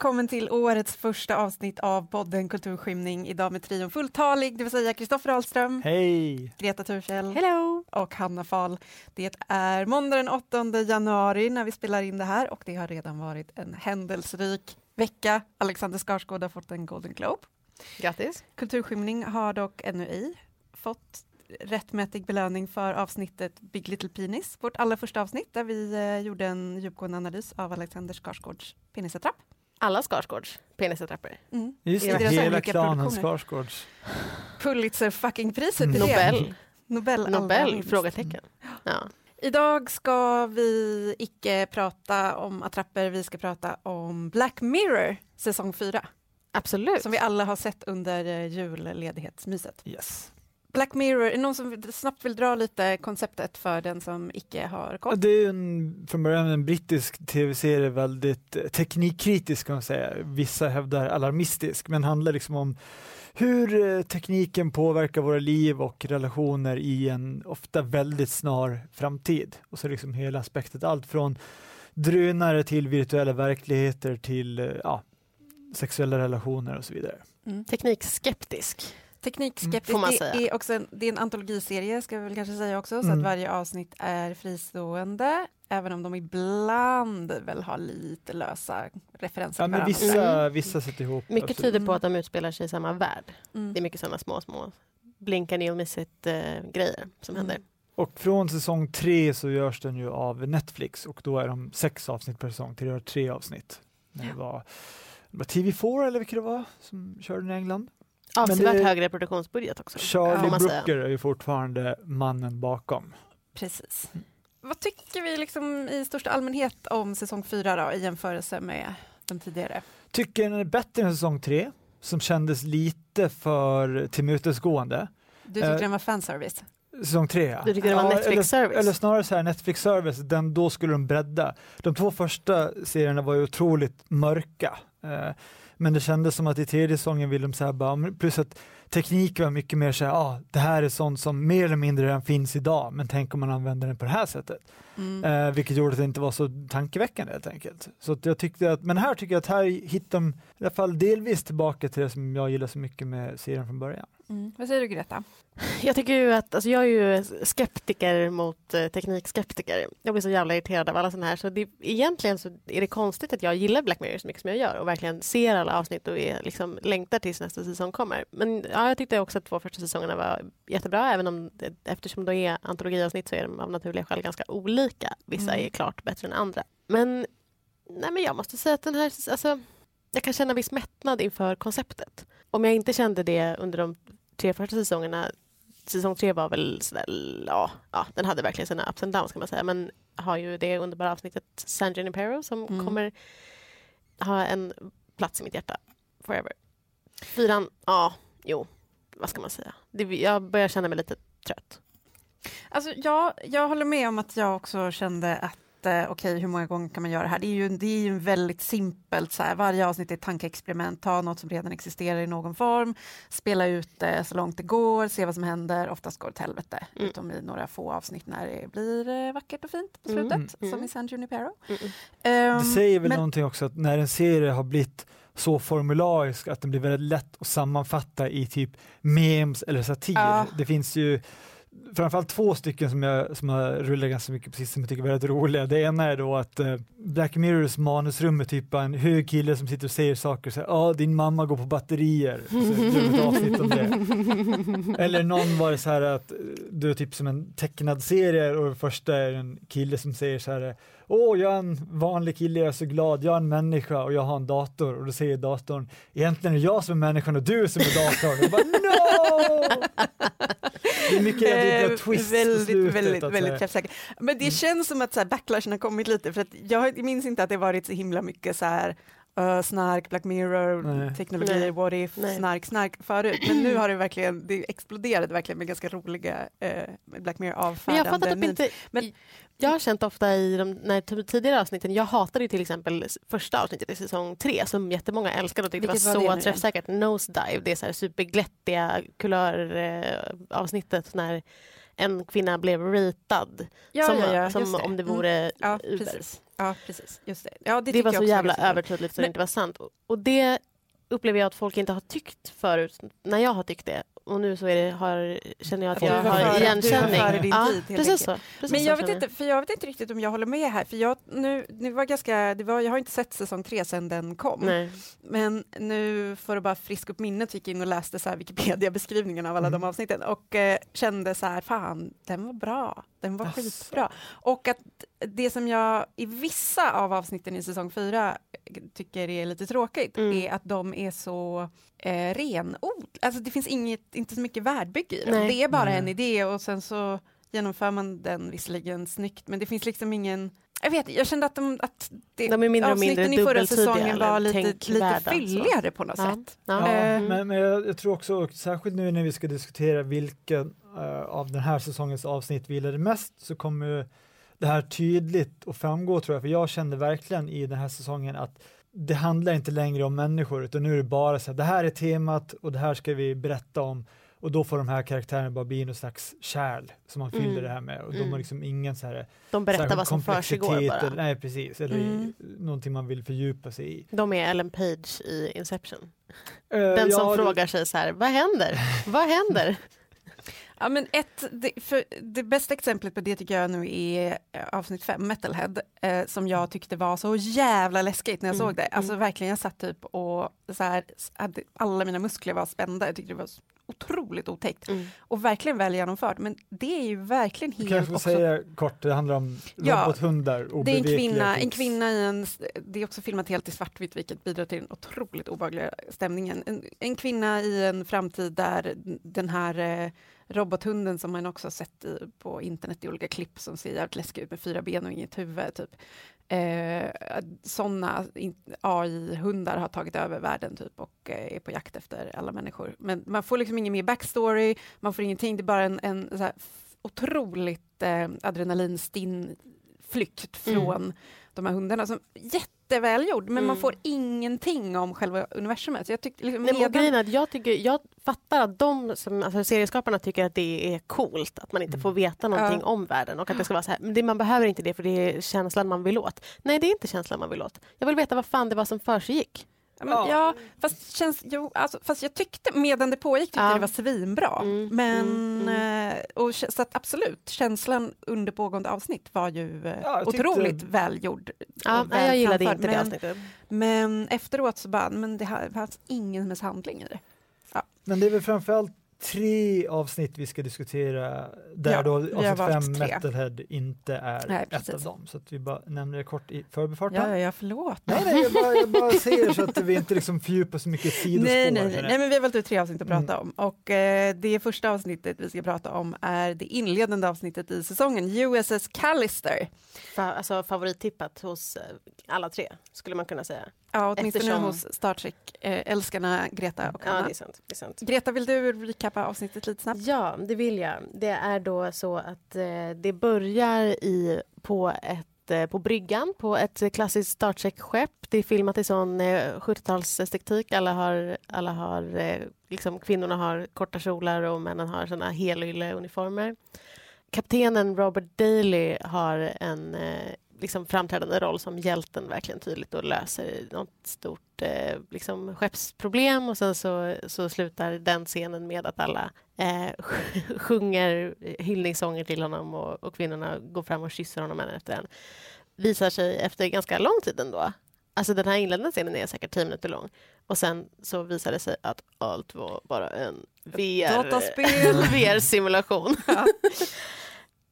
välkommen till årets första avsnitt av podden Kulturskymning. Idag med trion fulltalig, det vill säga Kristoffer Ahlström, Hej! Greta Thurfjell Hello. och Hanna Fahl. Det är måndag den 8 januari när vi spelar in det här och det har redan varit en händelserik vecka. Alexander Skarsgård har fått en Golden Globe. Grattis. Kulturskymning har dock ännu ej fått rättmätig belöning för avsnittet Big Little Penis, vårt allra första avsnitt där vi eh, gjorde en djupgående analys av Alexander Skarsgårds penisattrapp. Alla Skarsgårds penisattrapper. Mm. Just I det, hela klanen. Skarsgårds. Pulitzer fucking priset Mm. Nobel. Nobel. Nobel? Frågetecken. Ja. Idag ska vi icke prata om attrapper, vi ska prata om Black Mirror säsong 4 Absolut. som vi alla har sett under julledighetsmyset. Yes. Black Mirror, är det någon som snabbt vill dra lite konceptet för den som icke har koll? Det är en, från början en brittisk tv-serie, väldigt eh, teknikkritisk kan man säga. Vissa hävdar alarmistisk, men handlar liksom om hur eh, tekniken påverkar våra liv och relationer i en ofta väldigt snar framtid. Och så liksom hela aspektet, allt från drönare till virtuella verkligheter till eh, ja, sexuella relationer och så vidare. Mm. Teknikskeptisk. Teknikskeptisk, Får man det är också en, det är en antologiserie ska vi väl kanske säga också, så Mm. att varje avsnitt är fristående, även om de ibland väl har lite lösa referenser Ja, men vissa, vissa sätter ihop. Mycket absolut. tyder på att de utspelar sig i samma värld. Mm. Det är mycket sådana små, små blinka it eh, grejer som Mm. händer. Och från säsong tre så görs den ju av Netflix och då är de sex avsnitt per säsong, till det var tre avsnitt. När det var, det var TV4 eller vilket det var som körde den i England. Avsevärt det- högre produktionsbudget också. Charlie. Brooker är ju fortfarande mannen bakom. Precis. Vad tycker vi liksom i största allmänhet om säsong 4 då, i jämförelse med de tidigare? Tycker den är bättre än säsong tre, som kändes lite för tillmötesgående. Du tyckte Eh, den var fanservice? Säsong tre ja. Du tyckte det var Ja, Netflix-service? Eller, eller snarare så här Netflix-service, den, då skulle de bredda. De två första serierna var ju otroligt mörka. Eh, men det kändes som att i tredje säsongen ville de så här bara, plus att teknik var mycket mer så här, ah, det här är sånt som mer eller mindre redan finns idag, men tänk om man använder den på det här sättet. Mm. Eh, vilket gjorde att det inte var så tankeväckande helt enkelt. Så jag tyckte att, men här tycker jag att här hittar de i alla fall delvis tillbaka till det som jag gillar så mycket med serien från början. Mm. Vad säger du Greta? Jag tycker ju att, alltså jag är ju skeptiker mot eh, teknikskeptiker. Jag blir så jävla irriterad av alla sådana här. Så det, egentligen så är det konstigt att jag gillar Black Mirror så mycket som jag gör och verkligen ser alla avsnitt och är, liksom, längtar tills nästa säsong kommer. Men ja, jag tyckte också att två första säsongerna var jättebra även om det, eftersom de är antologiavsnitt så är de av naturliga skäl ganska olika. Vissa Mm. är klart bättre än andra. Men, nej, men jag måste säga att den här, alltså, jag kan känna viss mättnad inför konceptet. Om jag inte kände det under de tre första säsongerna säsong tre var väl sådär, ja, ja, den hade verkligen sina ups and downs kan man säga, men har ju det underbara avsnittet San Junipero som Mm. kommer ha en plats i mitt hjärta forever. Fyran, ja, jo, vad ska man säga? Det, jag börjar känna mig lite trött. Alltså, ja, jag håller med om att jag också kände att eh, okej, hur många gånger kan man göra det här? Det är ju, det är ju en väldigt simpelt, så här, varje avsnitt är ett tankeexperiment, ta något som redan existerar i någon form, spela ut det så långt det går, se vad som händer, oftast går det till helvete, Mm. utom i några få avsnitt när det blir eh, vackert och fint på Mm, slutet, mm. som i San Junipero. Mm. Ehm, Det säger väl men- någonting också att när en serie har blivit så formularisk att den blir väldigt lätt att sammanfatta i typ memes eller satir. Ja. Det finns ju framförallt två stycken som jag som har rullat ganska mycket precis som jag tycker är väldigt roliga. Det ena är då att eh, Black Mirrors manusrum är typ en hög kille som sitter och säger saker så ja din mamma går på batterier. Och så gör ett avsnitt om det. Eller någon var det så här att du är typ som en tecknad serie och första är en kille som säger så här Åh, jag är en vanlig kille, jag är så glad, jag är en människa och jag har en dator och då säger datorn Egentligen är det jag som är människan och du som är datorn. Jag bara no! Det är mycket jävla Eh, twist väldigt, slutet. väldigt, väldigt säga. träffsäker. Men det Mm. känns som att så här, backlashen har kommit lite, för att jag minns inte att det varit så himla mycket så här uh, snark, Black Mirror, Nej. teknologi, Nej. what if, Nej. snark, snark förut. Men nu har det verkligen, det exploderade verkligen med ganska roliga uh, Black Mirror Men jag typ inte. Men- jag har känt ofta i de när, t- tidigare avsnitten, jag hatade ju till exempel första avsnittet i säsong tre som jättemånga älskade och tyckte var var det så nu träffsäkert. Nosedive, det är så här superglättiga kulör eh, avsnittet när en kvinna blev ratad. Ja, som ja, ja, som det. om det Mm. vore Ja, Uber. precis. Ja, precis. Just det. Ja, det, Det, var jag så jävla övertydligt så det Men- inte var sant. Och- Och det upplever jag att folk inte har tyckt förut när jag har tyckt det. Och nu så är det, har, känner jag att jag har före- igenkänning. du var före din ja, tid, helt precis enkelt. så. Precis Men jag vet, inte, för jag vet inte riktigt om jag håller med här, för jag, nu, det var ganska, det var, jag har inte sett säsong tre sedan den kom. Nej. Men nu, för att bara friska upp minnet, gick jag in och läste Wikipedia-beskrivningen av alla Mm. de avsnitten och eh, kände så här, fan, den var bra. Den var Asså. skitbra. Och att det som jag i vissa av avsnitten i säsong fyra tycker är lite tråkigt Mm. är att de är så eh, renod. Alltså det finns inget, inte så mycket värdbygge i dem. Nej. Det är bara Nej. en idé och sen så genomför man den visserligen snyggt, men det finns liksom ingen jag vet, jag kände att, de, att det, De är mindre och mindre avsnitten i förra säsongen var lite, lite fylligare på något Ja. sätt. Ja. Ja, Eh, men, men jag, jag tror också, särskilt nu när vi ska diskutera vilken eh, av den här säsongens avsnitt vi gillade mest, så kommer det här tydligt att framgå tror jag, för jag kände verkligen i den här säsongen att det handlar inte längre om människor, utan nu är det bara så här, det här är temat och det här ska vi berätta om och då får de här karaktärerna bara bli någon slags kärl som man fyller Mm. det här med och de Mm. har liksom ingen så här De berättar vad som försiggår komplexitet bara. Eller, nej, precis, eller Mm. någonting man vill fördjupa sig i. De är Ellen Page i Inception. Eh, Den som ja, det- frågar sig så här, vad händer? Vad händer? Ja, men ett, det, för det bästa exemplet på det tycker jag nu är eh, avsnitt 5, Metalhead, eh, som jag tyckte var så jävla läskigt när jag Mm, såg det. Alltså mm. verkligen, jag satt typ och så här, hade, alla mina muskler var spända, jag tyckte det var otroligt otäckt. Mm. Och verkligen väl genomfört, men det är ju verkligen Du helt kanske får också säga kort, det handlar om Ja, robothundar, Det är en kvinna, en kvinna i en, det är också filmat helt i svartvitt vilket bidrar till den otroligt obehagliga stämningen. En, en kvinna i en framtid där den här eh, robothunden som man också har sett i, på internet i olika klipp som ser jävligt läskiga ut med fyra ben och inget huvud. Typ. Eh, Sådana AI-hundar har tagit över världen typ och eh, är på jakt efter alla människor. Men man får liksom ingen mer backstory, man får ingenting, det är bara en, en otroligt eh, adrenalinstinn flykt Mm. De här hundarna. Som, jättevälgjord, men man Mm. får ingenting om själva universumet. Så jag tyckte liksom Nej, grejen är jag, tycker, jag fattar att de som, alltså serieskaparna tycker att det är coolt att man inte Mm. får veta någonting Ja. om världen och att det ska vara så här, men det, man behöver inte det för det är känslan man vill åt. Nej, det är inte känslan man vill åt. Jag vill veta vad fan det var som försiggick. Men, ja, fast, känns, jo, alltså, fast jag tyckte medan det pågick tyckte Ja. jag det var svinbra. Mm, Men, mm, eh, och, så att absolut, känslan under pågående avsnitt var ju eh, Ja, jag tyckte- otroligt välgjord. Ja, nej, jag gillade välframförd. inte det men, avsnittet. men efteråt så bara, men det här- fanns ingen misshandling i det. Men det är väl framförallt tre avsnitt vi ska diskutera där Ja, då avsnitt fem tre. Metalhead inte är Nej, ett av dem. Så att vi bara nämner det kort i förbifarten. Ja, ja, förlåt. Nej, nej, jag bara, jag bara säger så att vi inte liksom fördjupar så mycket sidospår. Nej, nej, nej, nej, men vi har valt ut tre avsnitt att Mm. prata om. Och eh, det första avsnittet vi ska prata om är det inledande avsnittet i säsongen, USS Callister. Fa, alltså favorittippat hos eh, alla tre, skulle man kunna säga. Ja, åtminstone Eftersom- hos Star Trek-älskarna Greta och Ja, Hanna. det är sant. Det är sant. Greta, vill du recappa avsnittet lite snabbt? Ja, det vill jag. Det är då så att eh, det börjar i, på, ett, eh, på bryggan på ett klassiskt Star Trek-skepp. Det är filmat i sån eh, 70-talsestetik. Alla har, alla har eh, liksom, kvinnorna har korta kjolar och männen har såna helylle-uniformer. Kaptenen Robert Daly har en eh, liksom framträdande roll som hjälten verkligen tydligt och löser något stort eh, liksom skeppsproblem och sen så, så slutar den scenen med att alla eh, sjunger hyllningssånger till honom och, och kvinnorna går fram och kysser honom en efter en. Visar sig efter ganska lång tid ändå. Alltså den här inledande scenen är säkert 10 minuter lång och sen så visar det sig att allt var bara en VR. VR-simulation. Ja.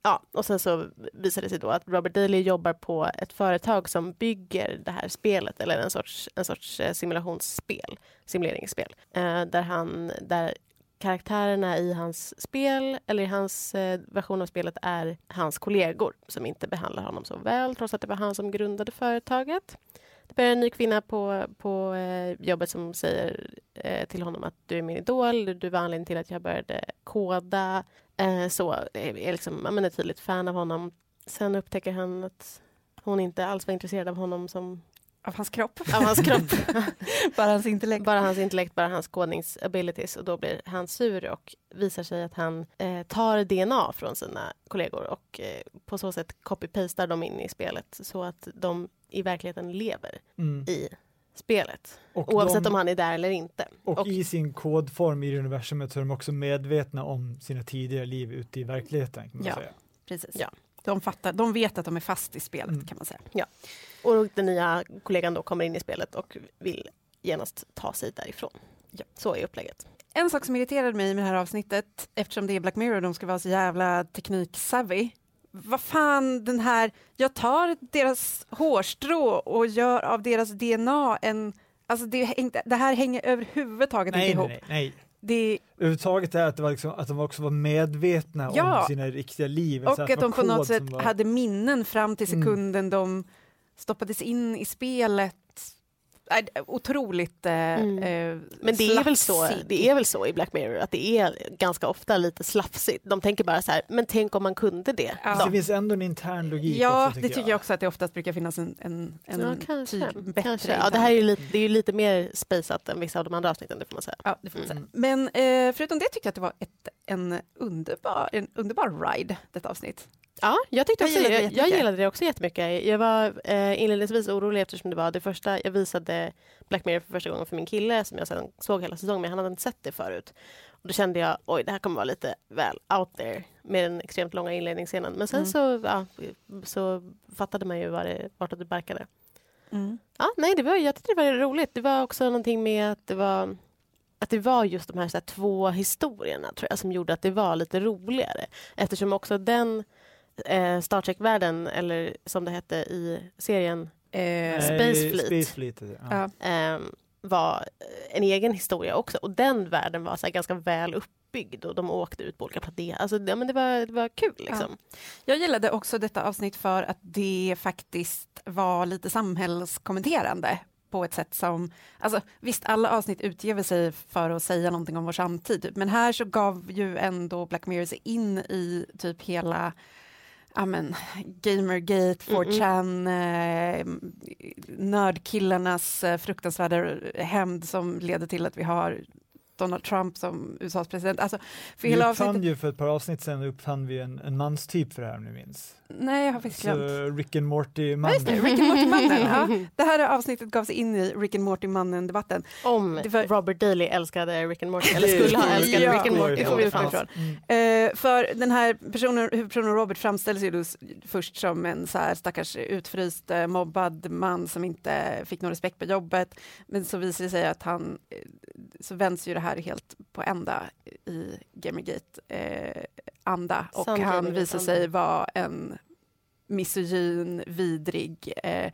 Ja, och sen så visar det sig då att Robert Daly jobbar på ett företag som bygger det här spelet, eller en sorts, en sorts eh, simulationsspel, simuleringsspel, eh, där, han, där karaktärerna i hans spel, eller i hans eh, version av spelet, är hans kollegor som inte behandlar honom så väl, trots att det var han som grundade företaget. Det börjar en ny kvinna på, på eh, jobbet som säger eh, till honom att du är min idol, du var anledningen till att jag började koda. Eh, så är, liksom, ja, men är tydligt fan av honom. Sen upptäcker han att hon inte alls var intresserad av honom som Av hans kropp. av hans kropp. Bara hans intellekt. bara hans intellekt, bara hans kodningsabilities och då blir han sur och visar sig att han eh, tar DNA från sina kollegor och eh, på så sätt copy-pastar dem in i spelet så att de i verkligheten lever Mm. i spelet. Och, Oavsett de, om han är där eller inte. och, och- i sin kodform i universumet så är de också medvetna om sina tidigare liv ute i verkligheten. Kan man Ja. säga. Precis. Ja. De, fattar, de vet att de är fast i spelet Mm. kan man säga. Och den nya kollegan då kommer in i spelet och vill genast ta sig därifrån. Ja. Så är upplägget. En sak som irriterade mig med det här avsnittet, eftersom det är Black Mirror och de ska vara så jävla teknik-savvy. Vad fan den här, jag tar deras hårstrå och gör av deras DNA en, alltså det, det här hänger överhuvudtaget Nej, inte nej, ihop. nej, nej. Det, Överhuvudtaget är att, det var liksom, att de också var medvetna Ja. om sina riktiga liv. och att var de på något sätt var- hade minnen fram till Mm. sekunden de stoppades in i spelet. Är Otroligt eh, Mm. eh, Men det är, väl så, det är väl så i Black Mirror att det är ganska ofta lite slafsigt. De tänker bara så här, men tänk om man kunde det. Ja. Så det finns ändå en intern logik Ja, också, det tycker jag också att det oftast brukar finnas en, en, en Ja, kanske. typ bättre kanske. Ja, det här är ju lite, det är ju lite mer spaceat än vissa av de andra avsnitten, det får man säga. Ja, det får man säga. Mm. Men eh, förutom det tyckte jag att det var ett, en, underbar, en underbar ride, detta avsnitt. Ja, jag, tyckte Jag också, gillade det jag, jag gillade det också jättemycket. Jag var eh, inledningsvis orolig eftersom det var det första jag visade Black Mirror för första gången för min kille som jag sedan såg hela säsongen men han hade inte sett det förut. Och då kände jag oj det här kommer vara lite väl out there med den extremt långa inledningsscenen. Men sen Mm. så, ja, så fattade man ju vad det, vartåt det barkade. Ja, nej, det var, jag tyckte det var roligt. Det var också någonting med att det var att det var just de här, så här två historierna tror jag, som gjorde att det var lite roligare. Eftersom också den eh, Star Trek-världen, eller som det hette i serien, Eh, Space Fleet. Space Fleet, ja. ja. eh, var en egen historia också. Och den världen var så här, ganska väl uppbyggd och de åkte ut på olika planeter. Alltså, det, men det, var, det var kul liksom. Jag gillade också detta avsnitt för att det faktiskt var lite samhällskommenterande på ett sätt som, alltså visst alla avsnitt utger sig för att säga någonting om vår samtid, men här så gav ju ändå Black Mirror sig in i typ hela ja men, Gamergate, 4chan, eh, nördkillarnas eh, fruktansvärda hämnd som leder till att vi har Donald Trump som USAs president. Alltså, för Vi hela uppfann avsnittet, ju för ett par avsnitt sedan uppfann vi en, en manstyp för det här om ni minns. nej jag har faktiskt Så glömt. Rick and Ja, Morty-mannen. Rick and Morty-mannen. Ja, det här avsnittet gav sig in i Rick and Morty-mannen-debatten. Om var- Robert Daly älskade Rick and Morty, eller skulle ha älskat ja, Rick and Morty. det får vi utgå ifrån. Mm. Eh, för den här personen, huvudpersonen Robert framställs ju då först som en så här stackars utfryst, eh, mobbad man som inte fick någon respekt på jobbet. Men så visar det sig att han, eh, så vänds ju det här helt på ända i Gamergate eh, och han visar sig vara en misogyn, vidrig eh,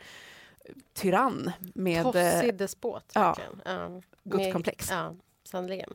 tyrann med eh, Tossig despot, ja. Ja. godskomplex. Med- Ja, sannerligen.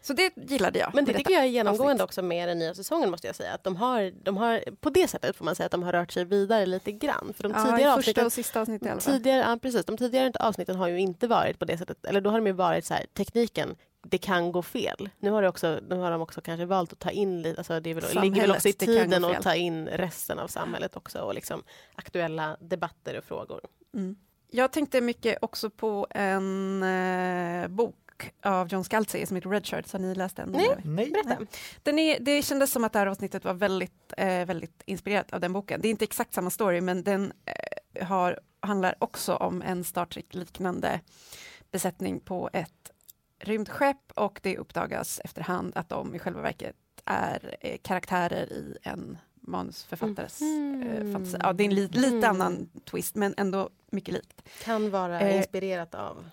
Så det gillade jag. Men det tycker jag är genomgående avsnitt. också med den nya säsongen måste jag säga. Att de har, de har, på det sättet får man säga att de har rört sig vidare lite grann. För de Ja, tidigare första avsnitten och sista avsnittet i alla fall. Tidigare, ja, precis. De tidigare avsnitten har ju inte varit på det sättet. Eller då har de ju varit så här, tekniken, det kan gå fel. Nu har, det också, nu har de också kanske valt att ta in lite, alltså det väl, ligger väl också i tiden att ta in resten av samhället också och liksom aktuella debatter och frågor. Mm. Jag tänkte mycket också på en eh, bok av John Scalzi som heter Red Shirt. Har ni läst den? Nej. Nej. Berätta. Den är, det kändes som att det här avsnittet var väldigt, eh, väldigt inspirerat av den boken. Det är inte exakt samma story, men den eh, har, handlar också om en Star Trek-liknande besättning på ett rymdskepp och det uppdagas efterhand att de i själva verket är eh, karaktärer i en manusförfattares eh, fantasi. Ja, det är en li, lite Mm. annan twist, men ändå mycket likt. Kan vara Eh, inspirerat av.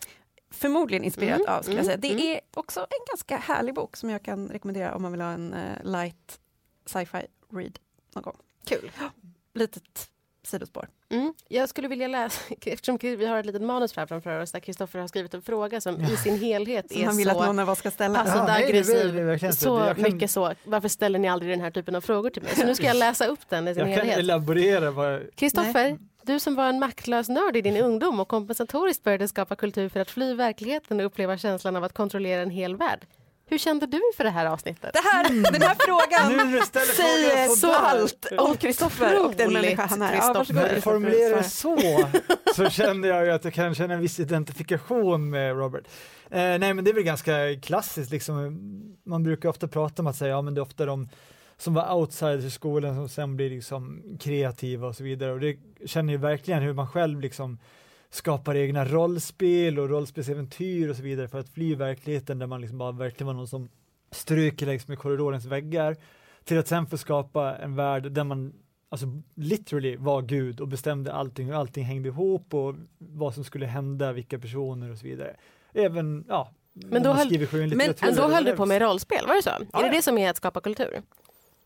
Förmodligen inspirerat Mm, av, skulle jag mm, säga. Det mm. är också en ganska härlig bok som jag kan rekommendera om man vill ha en eh, light sci-fi read någon gång. Kul. Litet sidospår. Mm. Jag skulle vilja läsa, eftersom vi har ett litet manus här framför oss där Kristoffer har skrivit en fråga som i sin helhet Som är han vill att så någon av oss ska ställa. Alltså, Ja, det aggressiv. det är verkligen så. Jag kan- mycket så. Varför ställer ni aldrig den här typen av frågor till mig? Så nu ska jag läsa upp den i sin Jag kan helhet. elaborera vad... Kristoffer, du som var en maktlös nörd i din ungdom och kompensatoriskt började skapa kultur för att fly verkligheten och uppleva känslan av att kontrollera en hel värld. Hur kände du för det här avsnittet? Det här, den här frågan säger så allt om Kristoffer och den människa han är. Ja, varsågod, du formulerar det så, så kände jag ju att jag kan känna en viss identifikation med Robert. Eh, nej men det är väl ganska klassiskt liksom. Man brukar ofta prata om att säga, ja men det är ofta de som var outsiders i skolan som sen blir liksom kreativa och så vidare och det känner ju verkligen hur man själv liksom skapar egna rollspel och rollspelsäventyr och så vidare för att fly verkligheten där man liksom bara verkligen var någon som stryker längs med korridorens väggar till att sen få skapa en värld där man alltså literally var Gud och bestämde allting, hur allting hängde ihop och vad som skulle hända, vilka personer och så vidare. Även, ja, Men då höll- skönlitteratur Men då höll du på med rollspel, var det så? Ja, är det ja. det som är att skapa kultur?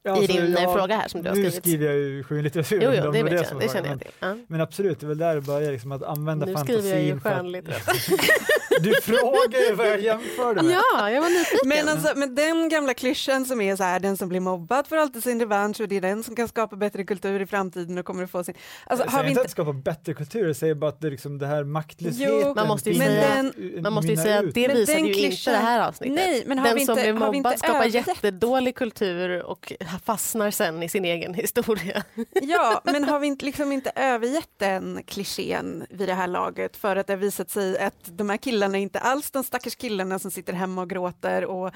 Ja, I alltså, din jag- fråga här som du har Nu skrivit. skriver jag ju skönlitteratur. Jo, jo, det det vet som jag. var Det känner jag till. Ja. Men absolut, det är väl där det börjar, liksom, att använda Nu fantasin. skriver jag ju skönlitteratur. Du frågar ju vad jag jämförde med. Ja, jag var nyfiken. Men, alltså, men den gamla klyschan som är så här, den som blir mobbad får alltid sin revansch och det är den som kan skapa bättre kultur i framtiden och kommer att få sin... Alltså, jag har säger vi inte inte... att skapa bättre kultur, jag säger bara att det, liksom, det här maktlösheten Jo, Man måste ju säga- ut- Man måste ju säga att det visade den ju inte det här avsnittet. Nej, men har Den vi som inte, blir har vi mobbad inte skapar jättedålig kultur och fastnar sen i sin egen historia. Ja, men har vi inte, liksom inte övergett den klichén vid det här laget för att det har visat sig att de här killarna är inte alls de stackars killarna som sitter hemma och gråter och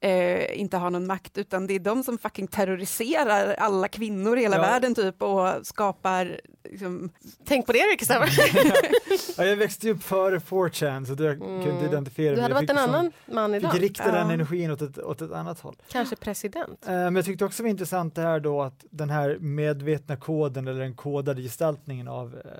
eh, inte har någon makt utan det är de som fucking terroriserar alla kvinnor i hela Ja. världen typ och skapar liksom, Tänk på det Kristoffer. ja, jag växte upp före 4chan så jag kunde inte identifiera Mm. Du mig. hade varit en liksom- annan man idag. Fick rikta Ja. den energin åt ett, åt ett annat håll. Kanske president. Eh, Men jag tyckte också det var intressant här då att den här medvetna koden eller den kodade gestaltningen av eh,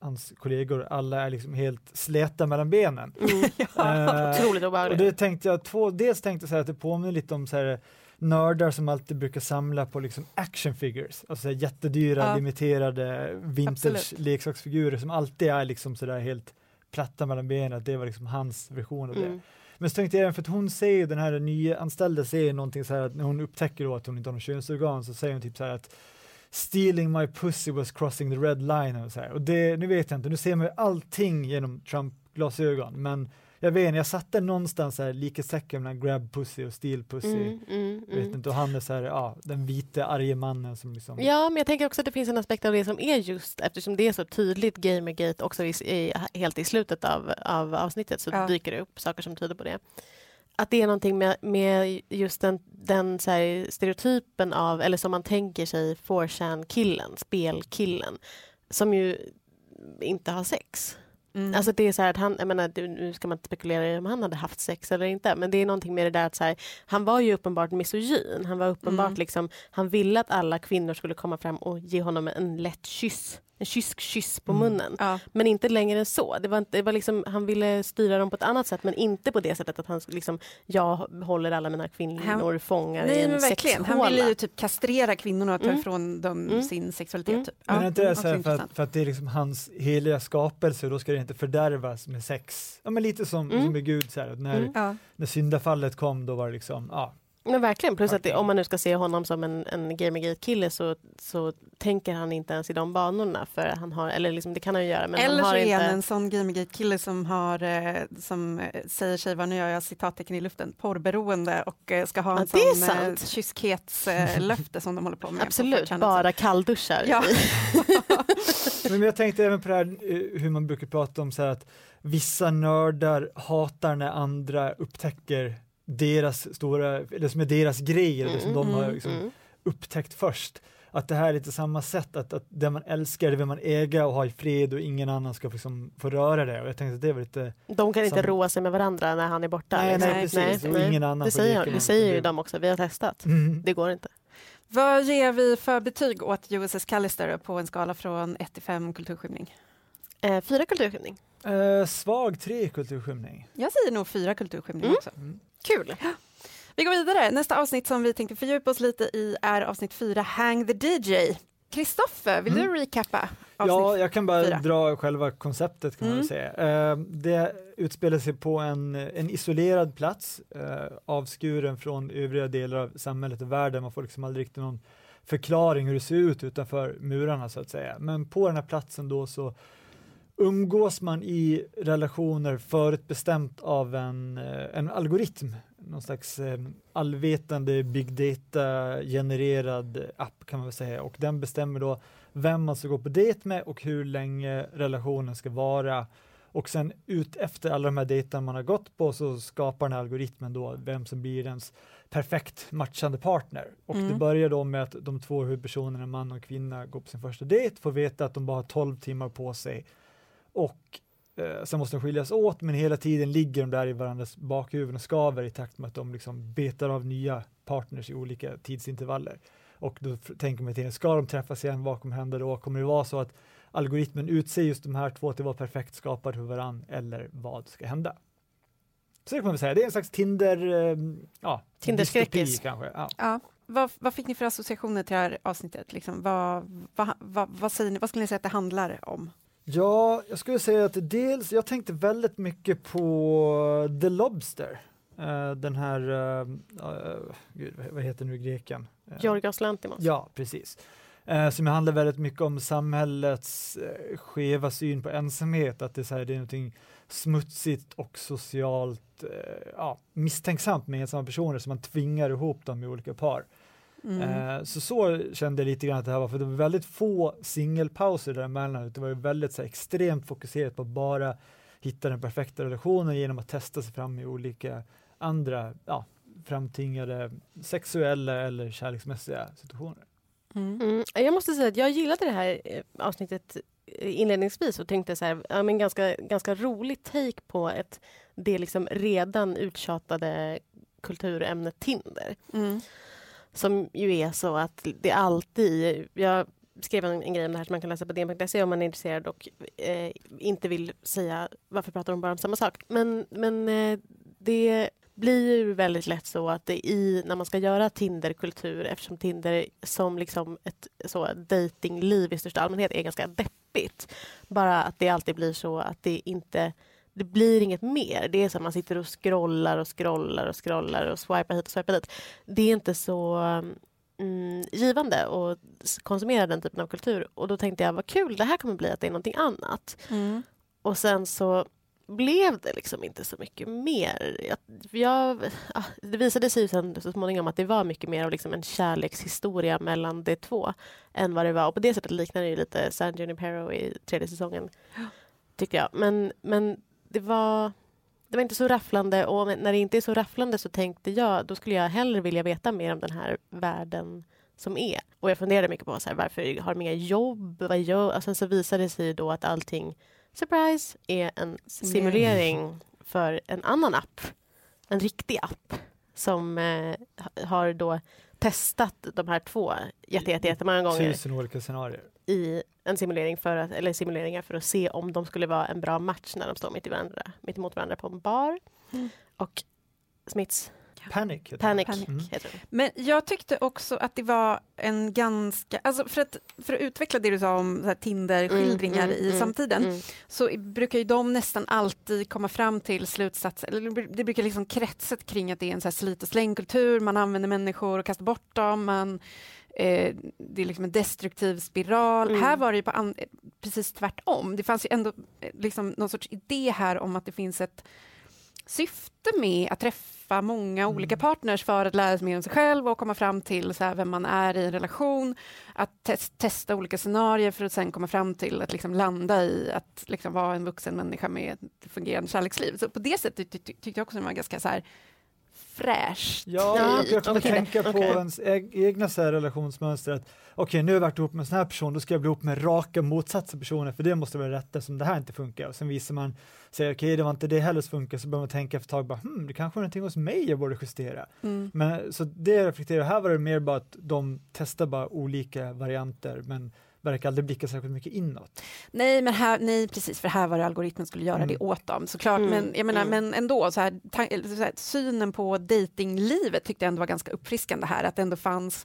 hans kollegor, alla är liksom helt släta mellan benen. Mm. Eh, Otroligt och det tänkte jag, två, dels tänkte jag så här att det påminner lite om så här nördar som alltid brukar samla på liksom action figures, alltså jättedyra Ja. limiterade vintage Absolut. leksaksfigurer som alltid är liksom sådär helt platta mellan benen, att det var liksom hans version av det. Mm. Men så tänkte jag även för att hon säger, den här nyanställda, säger någonting så här att när hon upptäcker då att hon inte har något könsorgan så säger hon typ så här att Stealing my pussy was crossing the red line och så här. Och det, nu vet jag inte, nu ser man ju allting genom Trump-glasögon men jag vet inte, jag satte någonstans här likhetstecken mellan grab pussy och steal pussy. Mm, mm, Jag vet mm. inte, och han är så här, ja, den vita arge mannen som liksom Ja, men jag tänker också att det finns en aspekt av det som är just eftersom det är så tydligt Gamergate också i, i, helt i slutet av, av avsnittet så Ja. dyker det upp saker som tyder på det. Att det är någonting med, med just den, den så här, stereotypen av, eller som man tänker sig 4chan-killen, spelkillen, som ju inte har sex. Mm. Alltså det är så här att han, jag menar, nu ska man inte spekulera i om han hade haft sex eller inte, men det är någonting med det där att så här, han var ju uppenbart misogyn. Han var uppenbart Mm. liksom, han ville att alla kvinnor skulle komma fram och ge honom en lätt kyss. En kysk kyss på Mm. munnen. ja. Men inte längre än så. Det var, inte- det var liksom, han ville styra dem på ett annat sätt men inte på det sättet att han liksom, jag håller alla mina kvinnor fångar i en men verkligen, han sexhåla. ville ju typ kastrera kvinnorna och ta Mm. ifrån dem Mm. sin sexualitet. Mm. Typ. Men är inte det också så här för, att, för att det är liksom hans heliga skapelse och då ska det inte fördärvas med sex? Ja men lite som, Mm. som med Gud, så här, när, Mm. Ja. när syndafallet kom då var det liksom, ja, Men verkligen, plus att det, om man nu ska se honom som en, en Gamergate-kille så, så tänker han inte ens i de banorna. För han har, eller liksom, det kan han ju göra men Eller han så är han inte... en sån Gamergate-kille som, har, eh, som eh, säger sig vara, nu gör jag citattecken i luften, porrberoende och eh, ska ha en Ja, sån eh, kyskhetslöfte som de håller på med. på Absolut, 4chan. bara kallduschar. Ja. Men jag tänkte även på det här hur man brukar prata om så här att vissa nördar hatar när andra upptäcker deras stora, eller som är deras grej, eller det som de har liksom mm. upptäckt först. Att det här är lite samma sätt, att, att det man älskar det vill man äga och ha i fred och ingen annan ska liksom få röra det. Och jag tänkte att det var lite, De kan inte roa sig med varandra när han är borta. nej, liksom. nej precis, och ingen annan Det säger, det säger ju de också, vi har testat. Mm. Det går inte. Vad ger vi för betyg åt USS Callister på en skala från 1 till 5 kulturskymning? Eh, fyra kulturskymning. Eh, svag tre kulturskymning. Jag säger nog fyra kulturskymning Mm. också. Mm. Kul! Vi går vidare. Nästa avsnitt som vi tänkte fördjupa oss lite i är avsnitt 4, Hang the DJ. Kristoffer, vill Mm. du recappa? Ja, jag kan bara fyra. dra själva konceptet kan man Mm. väl säga. Eh, det utspelar sig på en, en isolerad plats, eh, avskuren från övriga delar av samhället och världen. Man får liksom aldrig riktigt någon förklaring hur det ser ut utanför murarna så att säga. Men på den här platsen då så umgås man i relationer förutbestämt av en, eh, en algoritm, någon slags eh, allvetande big data genererad app kan man väl säga och den bestämmer då vem man ska gå på dejt med och hur länge relationen ska vara. Och sen ut efter alla de här dejterna man har gått på så skapar den här algoritmen då vem som blir ens perfekt matchande partner. Och mm. det börjar då med att de två huvudpersonerna, man och kvinna, går på sin första dejt, får veta att de bara har 12 timmar på sig och eh, sen måste de skiljas åt, men hela tiden ligger de där i varandras bakhuvuden och skaver i takt med att de liksom betar av nya partners i olika tidsintervaller. Och då tänker man till, ska de träffas igen, vad kommer hända då? Kommer det vara så att algoritmen utser just de här två till att vara perfekt skapade för varandra eller vad ska hända? Så det kan man säga, det är en slags Tinder, eh, ja, Tinderskräckis. kanske. Ja. ja. Vad, vad, fick ni för associationer till det här avsnittet? Liksom, vad, vad, vad, vad, säger ni, vad skulle ni säga att det handlar om? Ja, jag skulle säga att dels, jag tänkte väldigt mycket på The Lobster. Uh, den här, uh, uh, gud, vad heter nu greken? Georgios Lantimos. Ja, precis. som handlar väldigt mycket om samhällets skeva syn på ensamhet, att det är, så här, det är någonting smutsigt och socialt ja, misstänksamt med ensamma personer som man tvingar ihop dem i olika par. Mm. Eh, så så kände jag lite grann att det här var, för det var väldigt få singelpauser däremellan, det var väldigt så här, extremt fokuserat på att bara hitta den perfekta relationen genom att testa sig fram i olika andra ja, framtingade sexuella eller kärleksmässiga situationer. Mm. Mm. Jag måste säga att jag gillade det här eh, avsnittet eh, inledningsvis och tänkte så här, ja, men ganska, ganska rolig take på ett, det liksom redan uttjatade kulturämnet Tinder. Mm. Som ju är så att det alltid... Jag skrev en, en grej om det här som man kan läsa på dn.se om man är intresserad och eh, inte vill säga varför pratar de bara om samma sak. Men, men eh, det blir ju väldigt lätt så att det i, när man ska göra Tinderkultur eftersom Tinder som liksom ett så datingliv i största allmänhet är ganska deppigt. Bara att det alltid blir så att det inte det blir inget mer. Det är som att man sitter och scrollar och scrollar och scrollar och swipar hit och swipar dit. Det är inte så mm, givande att konsumera den typen av kultur. Och då tänkte jag, vad kul det här kommer bli, att det är någonting annat. Mm. Och sen så blev det liksom inte så mycket mer. Jag, jag, det visade sig sen så småningom att det var mycket mer av liksom en kärlekshistoria mellan de två än vad det var. Och på det sättet liknar det lite San Junipero i tredje säsongen. Tycker jag. Men, men det var, det var inte så rafflande och när det inte är så rafflande så tänkte jag då skulle jag hellre vilja veta mer om den här världen som är. Och jag funderade mycket på så här, varför har de inga jobb? Vad gör? Och sen så visade det sig då att allting, surprise, är en simulering för en annan app. En riktig app som eh, har då testat de här två jätte, jätte, jättemånga gånger. Tusen olika scenarier. I en simulering för att, eller simuleringar för att se om de skulle vara en bra match när de står mitt, i varandra, mitt emot varandra på en bar. Mm. Och Smiths Panic. Heter Panic, Panic mm. heter. Men jag tyckte också att det var en ganska, alltså för att, för att utveckla det du sa om Tinder-skildringar mm, mm, i mm, samtiden, mm. så brukar ju de nästan alltid komma fram till slutsatser, eller det brukar liksom kretset kring att det är en så här slit och slängkultur, man använder människor och kastar bort dem, man Eh, det är liksom en destruktiv spiral. Mm. Här var det på precis tvärtom. Det fanns ju ändå eh, liksom någon sorts idé här om att det finns ett syfte med att träffa många mm. olika partners för att lära sig mer om sig själv och komma fram till så vem man är i en relation. Att te testa olika scenarier för att sen komma fram till att liksom landa i att liksom vara en vuxen människa med ett fungerande kärleksliv. Så på det sättet ty ty tyckte jag också att det var ganska så här, fräscht. Ja, jag, jag kan okay. tänka på okay. ens egna så här relationsmönster. Att, Okej, okay, nu har jag varit ihop med en sån här person, då ska jag bli ihop med raka motsatsen personer, för det måste vara rätt eftersom det här inte funkar. Och sen visar man, säger okej, okay, det var inte det heller som funkar, så börjar man tänka efter ett tag, bara, hmm, det kanske är någonting hos mig jag borde justera. Mm. Men så det reflekterar, här var det mer bara att de testar bara olika varianter, men verkar aldrig blicka särskilt mycket inåt. Nej, men här, nej, precis, för här var det algoritmen skulle göra mm. det åt dem såklart. Mm. Men jag menar, mm. men ändå, så här, så här, synen på datinglivet tyckte jag ändå var ganska uppfriskande här, att det ändå fanns,